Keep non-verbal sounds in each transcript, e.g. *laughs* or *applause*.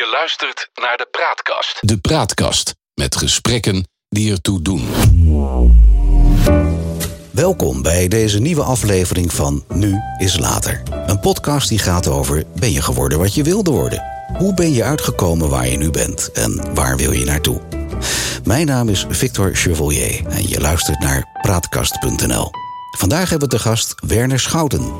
Je luistert naar de Praatkast. De Praatkast met gesprekken die ertoe doen. Welkom bij deze nieuwe aflevering van Nu is Later. Een podcast die gaat over ben je geworden wat je wilde worden? Hoe ben je uitgekomen waar je nu bent en waar wil je naartoe? Mijn naam is Victor Chevalier en je luistert naar praatkast.nl. Vandaag hebben we te gast Werner Schouten.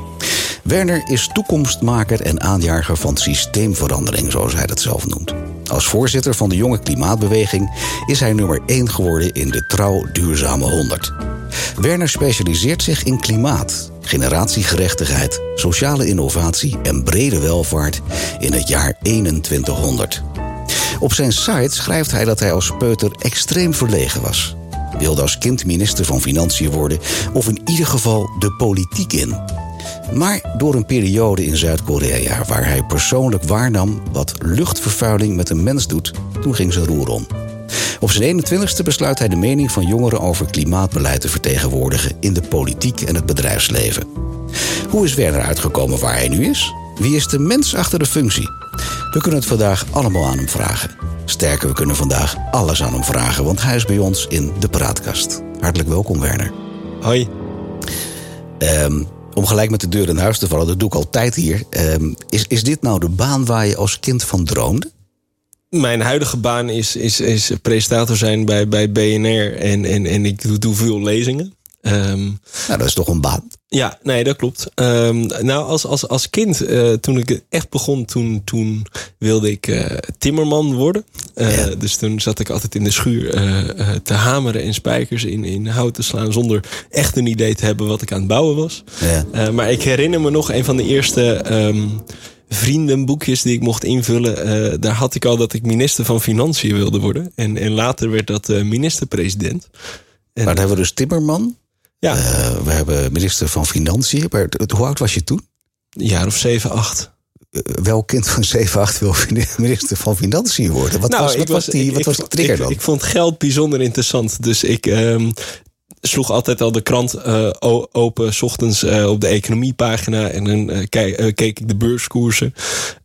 Werner is toekomstmaker en aanjager van systeemverandering, zoals hij dat zelf noemt. Als voorzitter van de jonge klimaatbeweging is hij nummer 1 geworden in de Trouw Duurzame 100. Werner specialiseert zich in klimaat, generatiegerechtigheid, sociale innovatie en brede welvaart in het jaar 2100. Op zijn site schrijft hij dat hij als peuter extreem verlegen was. Wilde als kind minister van Financiën worden of in ieder geval de politiek in. Maar door een periode in Zuid-Korea waar hij persoonlijk waarnam wat luchtvervuiling met een mens doet, toen ging zijn roer om. Op zijn 21ste besluit hij de mening van jongeren over klimaatbeleid te vertegenwoordigen in de politiek en het bedrijfsleven. Hoe is Werner uitgekomen waar hij nu is? Wie is de mens achter de functie? We kunnen het vandaag allemaal aan hem vragen. Sterker, we kunnen vandaag alles aan hem vragen, want hij is bij ons in de praatkast. Hartelijk welkom, Werner. Hoi. Um, om gelijk met de deur in huis te vallen, dat doe ik altijd hier. Um, is, is dit nou de baan waar je als kind van droomde? Mijn huidige baan is, is, is presentator zijn bij, bij BNR en, en, en ik doe, doe veel lezingen. Um, nou, dat is toch een baan? Ja, nee, dat klopt. Um, nou, als, als, als kind, uh, toen ik echt begon, toen, toen wilde ik uh, timmerman worden. Uh, ja. Dus toen zat ik altijd in de schuur te hameren en spijkers in, in hout te slaan... zonder echt een idee te hebben wat ik aan het bouwen was. Ja. maar ik herinner me nog een van de eerste... Um, vriendenboekjes die ik mocht invullen. Uh, daar had ik al dat ik minister van Financiën wilde worden. En, en later werd dat uh, minister-president. Maar dan hebben we dus Timmerman. Ja. Uh, we hebben minister van Financiën. Maar hoe oud was je toen? Een jaar of 7, 8. Welk kind van 7, 8 wil *laughs* minister van Financiën worden? Wat nou, was, wat was, die, wat was de trigger ik, dan? Ik vond geld bijzonder interessant. Dus ik um, sloeg altijd al de krant uh, open, s ochtends uh, op de economiepagina. En dan uh, keek, keek ik de beurskoersen.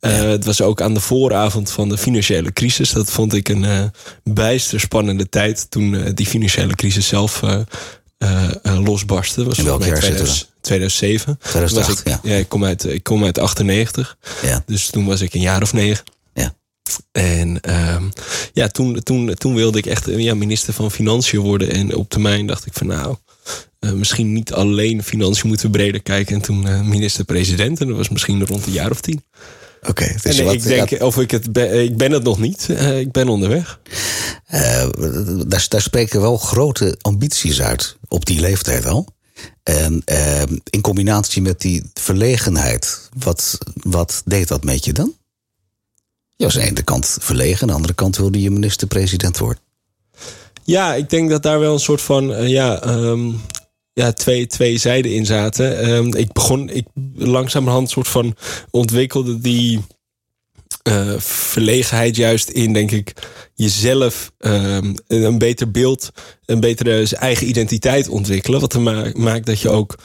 Ja. Het was ook aan de vooravond van de financiële crisis. Dat vond ik een bijster spannende tijd toen die financiële crisis zelf losbarstte. Was In welk jaar 2000, 2007. 2008, was ik, ja. ja. ik, kom uit, ik kom uit 98. Ja. Dus toen was ik een jaar of negen. Ja. En um, ja, toen, toen, toen wilde ik echt ja, minister van Financiën worden. En op termijn dacht ik van nou, uh, misschien niet alleen financiën moeten we breder kijken. En toen uh, minister-president. En dat was misschien rond een jaar of tien. Oké. Okay, dus ik denk, of ik het ben, ik ben het nog niet. Uh, ik ben onderweg. daar, daar spreken wel grote ambities uit op die leeftijd al. En uh, in combinatie met die verlegenheid, wat, wat deed dat met je dan? Je was aan de ene kant verlegen, aan de andere kant wilde je minister-president worden. Ja, ik denk dat daar wel een soort van uh, ja, um, ja, twee, twee zijden in zaten. Um, ik begon, ik langzamerhand soort van ontwikkelde die uh, verlegenheid juist in, denk ik, jezelf um, een beter beeld, een betere eigen identiteit ontwikkelen. Wat er ma maakt dat je ook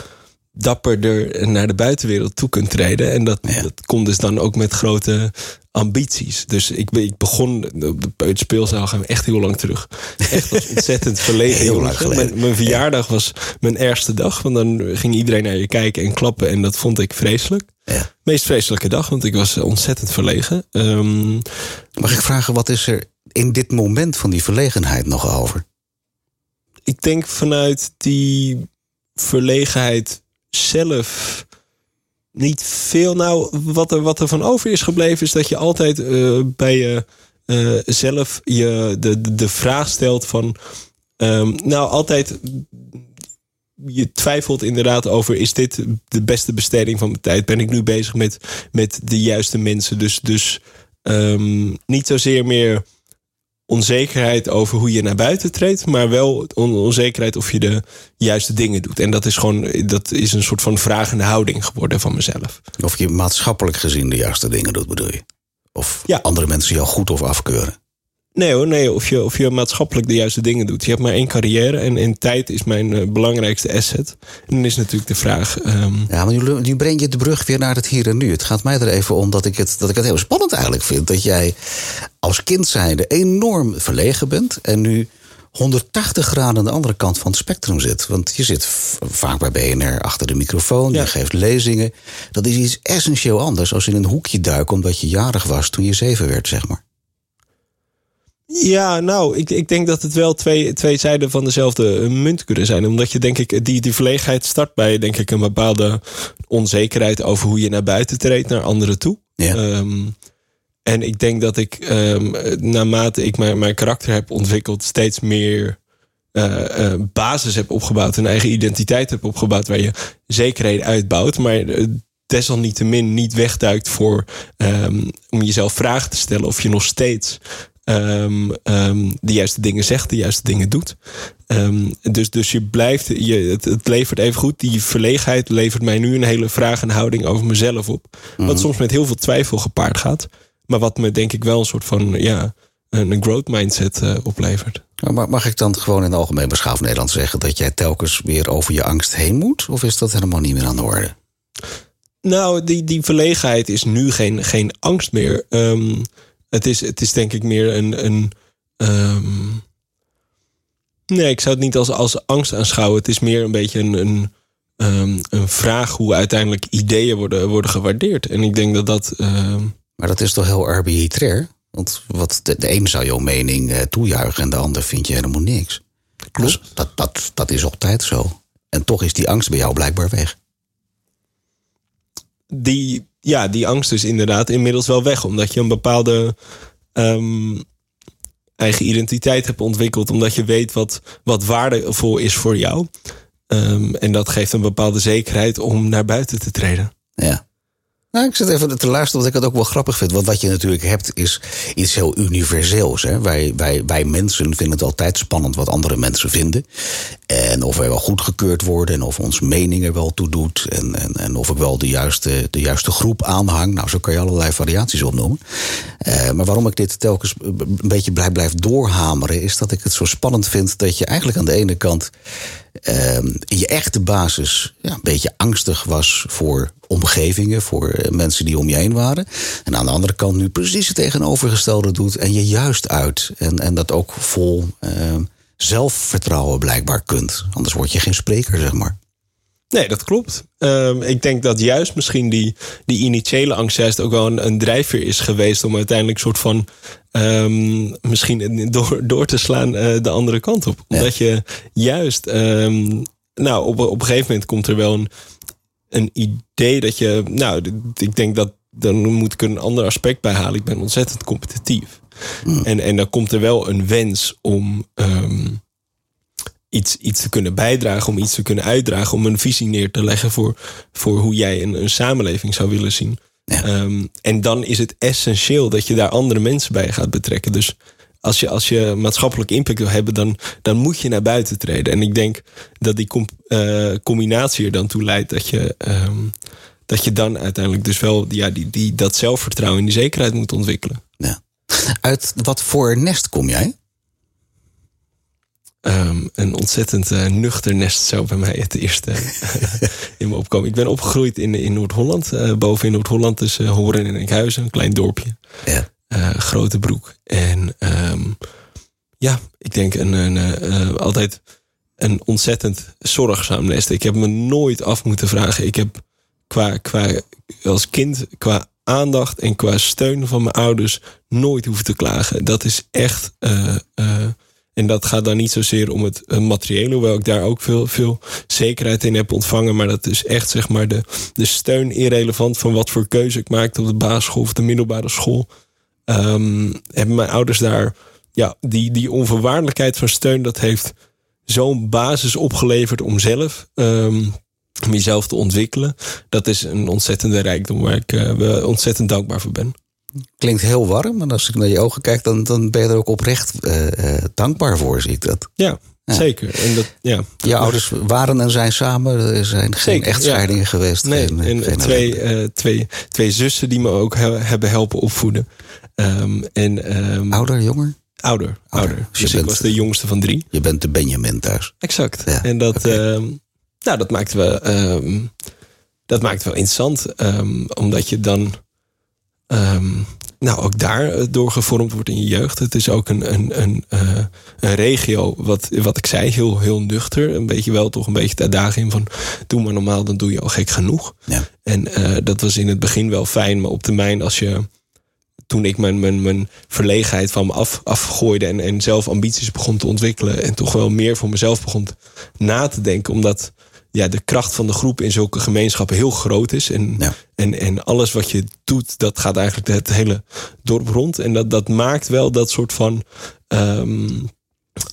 dapperder naar de buitenwereld toe kunt treden. En dat, ja. dat komt dus dan ook met grote ambities. Dus ik, ik begon de peuterspeelzaal gaan we echt heel lang terug. Echt als ontzettend *laughs* verlegen. heel lang geleden. Mijn, mijn verjaardag was mijn ergste dag. Want dan ging iedereen naar je kijken en klappen. En dat vond ik vreselijk. Ja. Meest vreselijke dag, want ik was ontzettend verlegen. Um, Mag ik vragen, wat is er in dit moment van die verlegenheid nog over? Ik denk vanuit die verlegenheid zelf niet veel. Nou, wat er, wat er van over is gebleven, is dat je altijd uh, bij je uh, zelf je de, de, vraag stelt van. Um, nou, altijd. Je twijfelt inderdaad over: is dit de beste besteding van mijn tijd? Ben ik nu bezig met, met de juiste mensen? Dus, dus um, niet zozeer meer onzekerheid over hoe je naar buiten treedt, maar wel on onzekerheid of je de juiste dingen doet. En dat is gewoon, dat is een soort van vragende houding geworden van mezelf. Of je maatschappelijk gezien de juiste dingen doet, bedoel je? Of ja. andere mensen jou goed of afkeuren? Nee hoor, nee. Of je, of je maatschappelijk de juiste dingen doet. Je hebt maar één carrière en, en tijd is mijn eh, belangrijkste asset. En dan is natuurlijk de vraag... ehm, Ja, maar nu, nu breng je de brug weer naar het hier en nu. Het gaat mij er even om dat ik het, dat ik het heel spannend eigenlijk vind. Dat jij als kind zijnde enorm verlegen bent. En nu 180 graden aan de andere kant van het spectrum zit. Want je zit vaak bij BNR achter de microfoon. Ja. Je geeft lezingen. Dat is iets essentieel anders als in een hoekje duiken... omdat je jarig was toen je zeven werd, zeg maar. Ja, nou, ik, ik denk dat het wel twee, twee zijden van dezelfde munt kunnen zijn. Omdat je, denk ik, die, die verlegenheid start bij, denk ik, een bepaalde onzekerheid over hoe je naar buiten treedt naar anderen toe. Ja. Ehm, en ik denk dat ik, ehm, naarmate ik mijn, mijn karakter heb ontwikkeld, steeds meer eh, eh, basis heb opgebouwd, een eigen identiteit heb opgebouwd, waar je zekerheden uitbouwt, maar eh, desalniettemin niet wegduikt voor ehm, om jezelf vragen te stellen of je nog steeds ehm, ehm, de juiste dingen zegt, de juiste dingen doet. Ehm, dus, dus je blijft, je, het, het levert even goed. Die verlegenheid levert mij nu een hele vraag en houding over mezelf op. Wat soms met heel veel twijfel gepaard gaat. Maar wat me denk ik wel een soort van ja, een, growth mindset eh, oplevert. Maar mag- ik dan gewoon in algemeen beschaafd Nederland zeggen... dat jij telkens weer over je angst heen moet? Of is dat helemaal niet meer aan de orde? Nou, die, die verlegenheid is nu geen, geen angst meer. Ehm, het, is, het is denk ik meer een. een ehm, nee, ik zou het niet als, als angst aanschouwen. Het is meer een beetje een, een, ehm, een vraag hoe uiteindelijk ideeën worden, worden gewaardeerd. En ik denk dat dat. ehm, Maar dat is toch heel arbitrair? Want wat de, de een zou jouw mening eh, toejuichen en de ander vind je helemaal niks. Klopt. Dus dat, dat, dat is altijd zo. En toch is die angst bij jou blijkbaar weg. die, ja, die angst is inderdaad inmiddels wel weg. Omdat je een bepaalde ehm, eigen identiteit hebt ontwikkeld. Omdat je weet wat, wat waardevol is voor jou. Ehm, en dat geeft een bepaalde zekerheid om naar buiten te treden. Ja. Nou, ik zit even te luisteren, wat ik het ook wel grappig vind. Want wat je natuurlijk hebt, is iets heel universeels. Hè? Wij, wij, wij mensen vinden het altijd spannend wat andere mensen vinden. En of wij wel goedgekeurd worden en of ons mening er wel toe doet. En, en, en of ik wel de juiste, de juiste groep aanhang. Nou, zo kan je allerlei variaties opnoemen. Eh, maar waarom ik dit telkens een beetje blijf, blijf doorhameren, is dat ik het zo spannend vind dat je eigenlijk aan de ene kant ehm, in je echte basis ja, een beetje angstig was voor omgevingen, voor eh, mensen die om je heen waren. En aan de andere kant nu precies het tegenovergestelde doet en je juist uit. En, en dat ook vol ehm, zelfvertrouwen blijkbaar kunt. Anders word je geen spreker, zeg maar. Nee, dat klopt. Ehm, ik denk dat juist misschien die, die initiële angst ook wel een, een drijfveer is geweest om uiteindelijk soort van ehm, misschien door, door te slaan eh, de andere kant op. Ja. Omdat je juist, ehm, nou, op, op een gegeven moment komt er wel een, een idee dat je, nou, ik denk dat dan moet ik er een ander aspect bij halen. Ik ben ontzettend competitief. En, en dan komt er wel een wens om ehm, iets, iets te kunnen bijdragen, om iets te kunnen uitdragen, om een visie neer te leggen voor, voor hoe jij een, een samenleving zou willen zien. Ja. Ehm, en dan is het essentieel dat je daar andere mensen bij gaat betrekken. Dus als je, als je maatschappelijk impact wil hebben, dan, dan moet je naar buiten treden. En ik denk dat die com- eh, combinatie er dan toe leidt dat je, ehm, dat je dan uiteindelijk dus wel ja, die, die, dat zelfvertrouwen en die zekerheid moet ontwikkelen. Ja. Uit wat voor nest kom jij? Ehm, een ontzettend eh, nuchter nest zou bij mij het eerste eh, *laughs* in me opkomen. Ik ben opgegroeid in, in Noord-Holland. eh, boven in Noord-Holland tussen Horen en Enkhuizen. Een klein dorpje. Ja. grote broek. En ja, ik denk een, een, eh, eh, altijd een ontzettend zorgzaam nest. Ik heb me nooit af moeten vragen. Ik heb qua, qua als kind, qua aandacht en qua steun van mijn ouders nooit hoeven te klagen. Dat is echt. eh, en dat gaat dan niet zozeer om het materiële, hoewel ik daar ook veel, veel zekerheid in heb ontvangen. Maar dat is echt zeg maar de, de steun irrelevant van wat voor keuze ik maakte op de basisschool of de middelbare school. Ehm, hebben mijn ouders daar, ja, die, die onvoorwaardelijkheid van steun, dat heeft zo'n basis opgeleverd om zelf, om jezelf te ontwikkelen. Dat is een ontzettende rijkdom waar ik eh, ontzettend dankbaar voor ben. Klinkt heel warm, en als ik naar je ogen kijk, dan, dan ben je er ook oprecht eh, eh, dankbaar voor, zie ik dat. Ja, zeker. En dat, ja, Je ouders waren en zijn samen, er zijn geen echtscheidingen geweest. Nee, geen, en geen twee, twee, twee zussen die me ook he- hebben helpen opvoeden. Ehm, en, ehm, Ouder, jonger? Ouder. ouder. Dus je Dus ik bent- was de jongste van drie. Je bent de Benjamin thuis. Exact. Ja, en dat, oké. ehm, nou, dat maakt wel, ehm, dat maakt wel interessant, ehm, omdat je dan, nou, ook daar eh, door gevormd wordt in je jeugd. Het is ook een, een, een, eh, een regio, wat, wat ik zei, heel, heel nuchter. Een beetje wel toch een beetje de uitdaging van, doe maar normaal, dan doe je al gek genoeg. Ja. En eh, dat was in het begin wel fijn, maar op termijn als je toen ik mijn, mijn, mijn verlegenheid van me af, afgooide en, en zelf ambities begon te ontwikkelen en toch wel meer voor mezelf begon na te denken, omdat ja, de kracht van de groep in zulke gemeenschappen heel groot is. En, Ja. en, en alles wat je doet, dat gaat eigenlijk het hele dorp rond. En dat, dat maakt wel dat soort van ehm,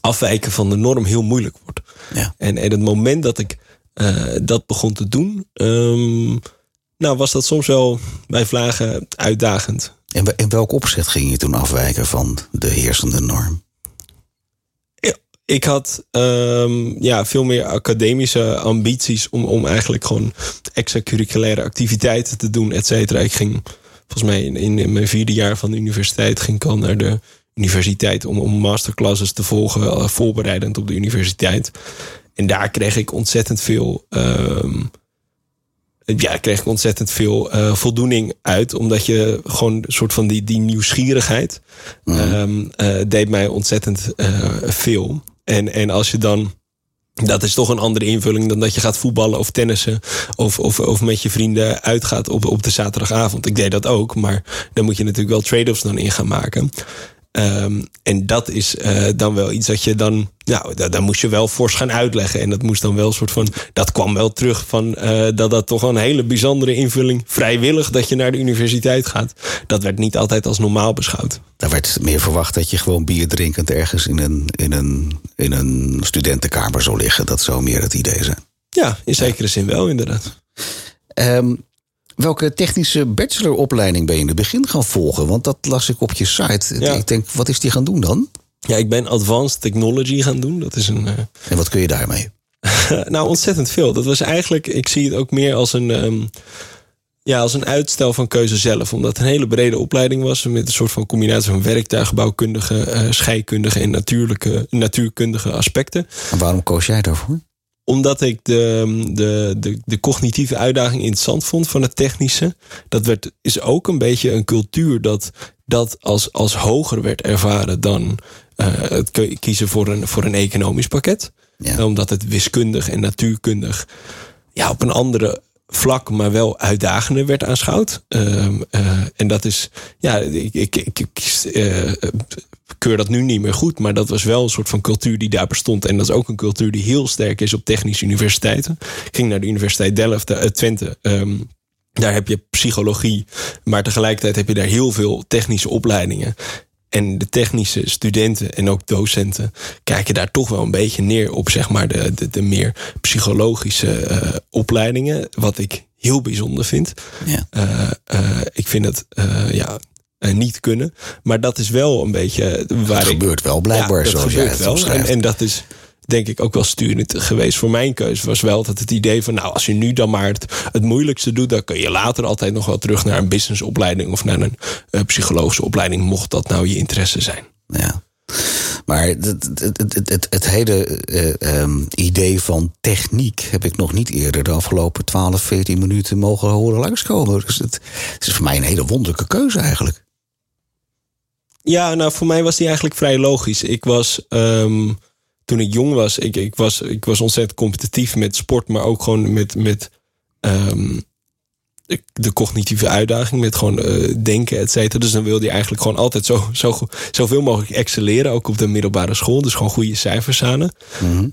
afwijken van de norm heel moeilijk wordt. Ja. En, en het moment dat ik eh, dat begon te doen, ehm, nou was dat soms wel bij vlagen uitdagend. We- in welk opzicht ging je toen afwijken van de heersende norm? Ik had ehm, ja, veel meer academische ambities om, om eigenlijk gewoon extracurriculaire activiteiten te doen, et cetera. Ik ging volgens mij in, in, in mijn vierde jaar van de universiteit ging ik al naar de universiteit om, om masterclasses te volgen, eh, voorbereidend op de universiteit. En daar kreeg ik ontzettend veel. ehm, ja, kreeg ik ontzettend veel eh, voldoening uit. Omdat je gewoon een soort van die, die nieuwsgierigheid. ehm, eh, deed mij ontzettend eh, veel. En, en als je dan. Dat is toch een andere invulling dan dat je gaat voetballen of tennissen. Of, of, of met je vrienden uitgaat op, op de zaterdagavond. Ik deed dat ook, maar dan moet je natuurlijk wel trade-offs dan in gaan maken. Ehm, en dat is eh, dan wel iets dat je dan. Nou, da- daar moest je wel fors gaan uitleggen. En dat moest dan wel een soort van. Dat kwam wel terug van eh, dat dat toch een hele bijzondere invulling. Vrijwillig dat je naar de universiteit gaat. Dat werd niet altijd als normaal beschouwd. Daar werd meer verwacht dat je gewoon bier drinkend ergens in een, in een, in een studentenkamer zou liggen. Dat zou meer het idee zijn. Ja, in zekere zin wel, inderdaad. Ehm, welke technische bacheloropleiding ben je in het begin gaan volgen? Want dat las ik op je site. Ja. Ik denk, wat is die gaan doen dan? Ja, ik ben Advanced Technology gaan doen. Dat is een. eh, En wat kun je daarmee? *laughs* nou, ontzettend veel. Dat was eigenlijk, ik zie het ook meer als een, ehm, ja, als een uitstel van keuze zelf. Omdat het een hele brede opleiding was. Met een soort van combinatie van werktuigbouwkundige, eh scheikundige en natuurlijke, natuurkundige aspecten. En waarom koos jij daarvoor? Omdat ik de, de, de, de cognitieve uitdaging interessant vond van het technische. Dat werd, is ook een beetje een cultuur dat dat als, als hoger werd ervaren dan eh, het kiezen voor een, voor een economisch pakket. Ja. Omdat het wiskundig en natuurkundig ja, op een andere vlak, maar wel uitdagender werd aanschouwd. Ehm, eh, en dat is, ja, ik, ik, ik, ik eh, keur dat nu niet meer goed, maar dat was wel een soort van cultuur die daar bestond. En dat is ook een cultuur die heel sterk is op technische universiteiten. Ik ging naar de Universiteit Delft, eh, Twente. ehm, daar heb je psychologie, maar tegelijkertijd heb je daar heel veel technische opleidingen. En de technische studenten en ook docenten kijken daar toch wel een beetje neer op, zeg maar, de, de, de meer psychologische eh, opleidingen. Wat ik heel bijzonder vind. Ja. Eh, ik vind het ja, niet kunnen. Maar dat is wel een beetje waar Het ik. gebeurt wel blijkbaar dat zoals jij het wel. En, dat is denk ik ook wel sturend geweest voor mijn keuze. Was wel altijd het idee van, nou, als je nu dan maar het, het moeilijkste doet, dan kun je later altijd nog wel terug naar een businessopleiding of naar een eh, psychologische opleiding, mocht dat nou je interesse zijn. Ja. Maar het, het, het, het, hele eh, ehm, idee van techniek heb ik nog niet eerder de afgelopen 12, 14 minuten mogen horen langskomen. Dus het, het is voor mij een hele wonderlijke keuze eigenlijk. Ja, nou voor mij was die eigenlijk vrij logisch. Ik was ehm, toen ik jong was, ik, ik was, ik was ontzettend competitief met sport, maar ook gewoon met, met ehm, de, cognitieve uitdaging, met gewoon eh, denken, et cetera. Dus dan wilde je eigenlijk gewoon altijd zo, zo, zoveel mogelijk excelleren, ook op de middelbare school. Dus gewoon goede cijfers halen.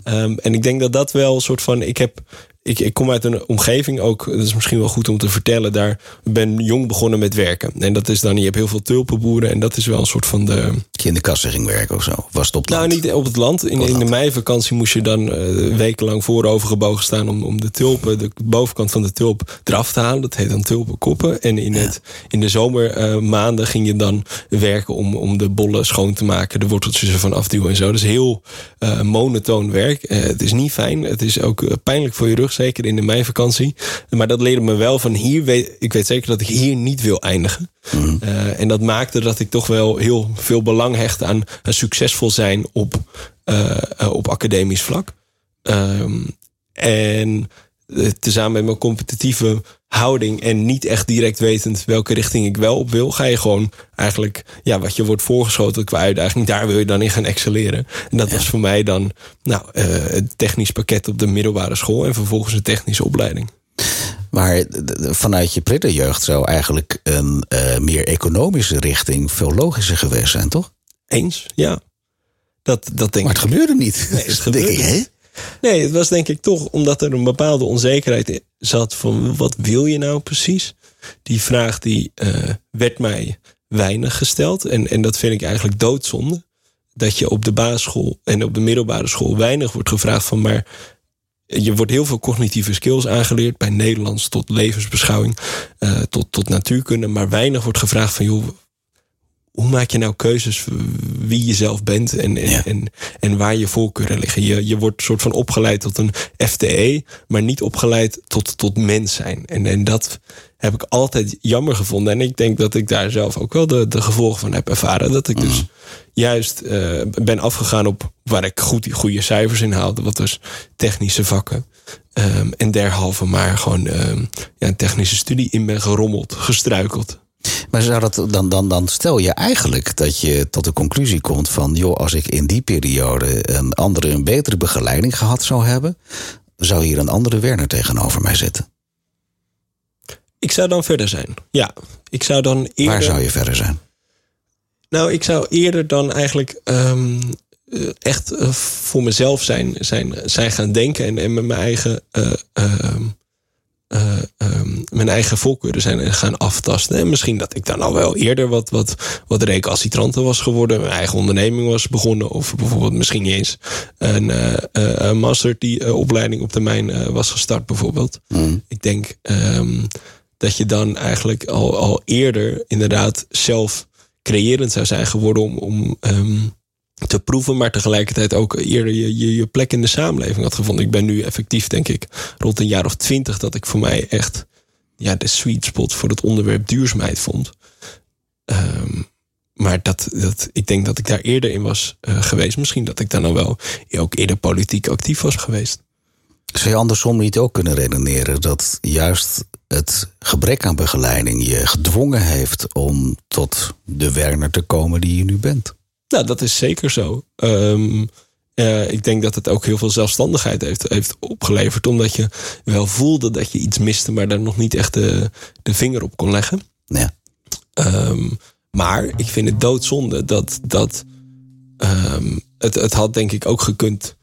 Ehm, en ik denk dat dat wel een soort van. Ik heb. Ik, ik kom uit een omgeving ook, dat is misschien wel goed om te vertellen. Daar ben jong begonnen met werken. En dat is dan, je hebt heel veel tulpenboeren. En dat is wel een soort van de. Dat je in de kassen ging werken of zo. Was het op het Nou, land? niet op het land. In, de meivakantie moest je dan eh, wekenlang voorovergebogen staan om, om de tulpen, de bovenkant van de tulp eraf te halen. Dat heet dan tulpenkoppen. En in, het, in de zomermaanden ging je dan werken om, om de bollen schoon te maken, de worteltjes ervan afduwen en zo. Dat is heel eh, monotoon werk. Eh, het is niet fijn. Het is ook eh, pijnlijk voor je rug. Zeker in de meivakantie. Maar dat leerde me wel van hier, weet, ik weet zeker dat ik hier niet wil eindigen. Uh, en dat maakte dat ik toch wel heel veel belang hecht aan, aan succesvol zijn op, uh, op academisch vlak. Um, en tezamen met mijn competitieve houding en niet echt direct wetend welke richting ik wel op wil, ga je gewoon eigenlijk, ja, wat je wordt voorgeschoten qua uitdaging, daar wil je dan in gaan excelleren. En dat was voor mij dan, nou, uh, het technisch pakket op de middelbare school en vervolgens een technische opleiding. Maar vanuit je pritterjeugd zou eigenlijk een uh, meer economische richting veel logischer geweest zijn, toch? Eens, ja. Dat, dat denk maar het gebeurde niet. Nee, het *laughs* gebeurde ik? Nee, het was denk ik toch omdat er een bepaalde onzekerheid zat van wat wil je nou precies? Die vraag die uh, werd mij weinig gesteld. En, en dat vind ik eigenlijk doodzonde. Dat je op de basisschool en op de middelbare school weinig wordt gevraagd van maar je wordt heel veel cognitieve skills aangeleerd, bij Nederlands tot levensbeschouwing, uh, tot, tot natuurkunde, maar weinig wordt gevraagd van joh, hoe maak je nou keuzes wie je zelf bent en, en, en, en, waar je voorkeuren liggen? Je, je wordt soort van opgeleid tot een FTE, maar niet opgeleid tot, tot mens zijn. En, en dat heb ik altijd jammer gevonden. En ik denk dat ik daar zelf ook wel de, de gevolgen van heb ervaren. Dat ik dus mm. juist uh, ben afgegaan op waar ik goed, goede cijfers in haalde. Wat dus technische vakken. Um, en derhalve maar gewoon um, ja, een technische studie in ben gerommeld, gestruikeld. Maar zou dat, dan, dan, dan stel je eigenlijk dat je tot de conclusie komt van... joh, als ik in die periode een andere, een betere begeleiding gehad zou hebben... zou hier een andere Werner tegenover mij zitten. Ik zou dan verder zijn, ja. Ik zou dan eerder... Waar zou je verder zijn? Nou, ik zou eerder dan eigenlijk um, echt uh, voor mezelf zijn, zijn, zijn gaan denken... en, en met mijn eigen... Uh, uh, um, mijn eigen voorkeuren zijn gaan aftasten. En misschien dat ik dan al wel eerder wat, wat, wat recalcitranter was geworden. Mijn eigen onderneming was begonnen. Of bijvoorbeeld misschien niet eens een, uh, master die opleiding op termijn was gestart bijvoorbeeld. Mm. Ik denk um, dat je dan eigenlijk al, al eerder inderdaad zelf creërend zou zijn geworden om, om um, te proeven, maar tegelijkertijd ook eerder je, je, je plek in de samenleving had gevonden. Ik ben nu effectief, denk ik, rond een jaar of twintig dat ik voor mij echt ja, de sweet spot voor het onderwerp duurzaamheid vond. Um, maar dat, dat, ik denk dat ik daar eerder in was uh, geweest. Misschien dat ik dan al wel ook eerder politiek actief was geweest. Zou je andersom niet ook kunnen redeneren dat juist het gebrek aan begeleiding je gedwongen heeft om tot de Werner te komen die je nu bent? Nou, dat is zeker zo. Um, uh, ik denk dat het ook heel veel zelfstandigheid heeft, heeft opgeleverd. Omdat je wel voelde dat je iets miste, maar daar nog niet echt de, de vinger op kon leggen. Ja. Um, maar ik vind het doodzonde dat, dat um, het, het had denk ik ook gekund.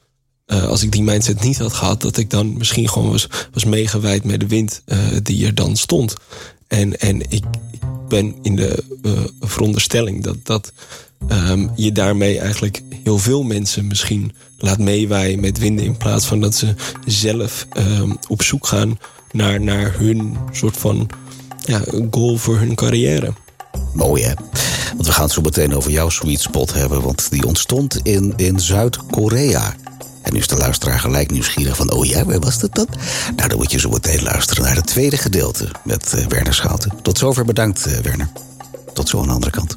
Uh, als ik die mindset niet had gehad, dat ik dan misschien gewoon was, was meegewijd met de wind uh, die er dan stond. En, en ik, ik ben in de veronderstelling dat, dat um, je daarmee eigenlijk heel veel mensen misschien laat meewaaien met winden. In plaats van dat ze zelf um, op zoek gaan naar, naar hun soort van ja, goal voor hun carrière. Mooi hè? Want we gaan het zo meteen over jouw sweet spot hebben. Want die ontstond in, in Zuid-Korea. En nu is de luisteraar gelijk nieuwsgierig van... oh ja, waar was dat dan? Nou, dan moet je zo meteen luisteren naar het tweede gedeelte... met uh, Werner Schouten. Tot zover bedankt, uh, Werner. Tot zo aan de andere kant.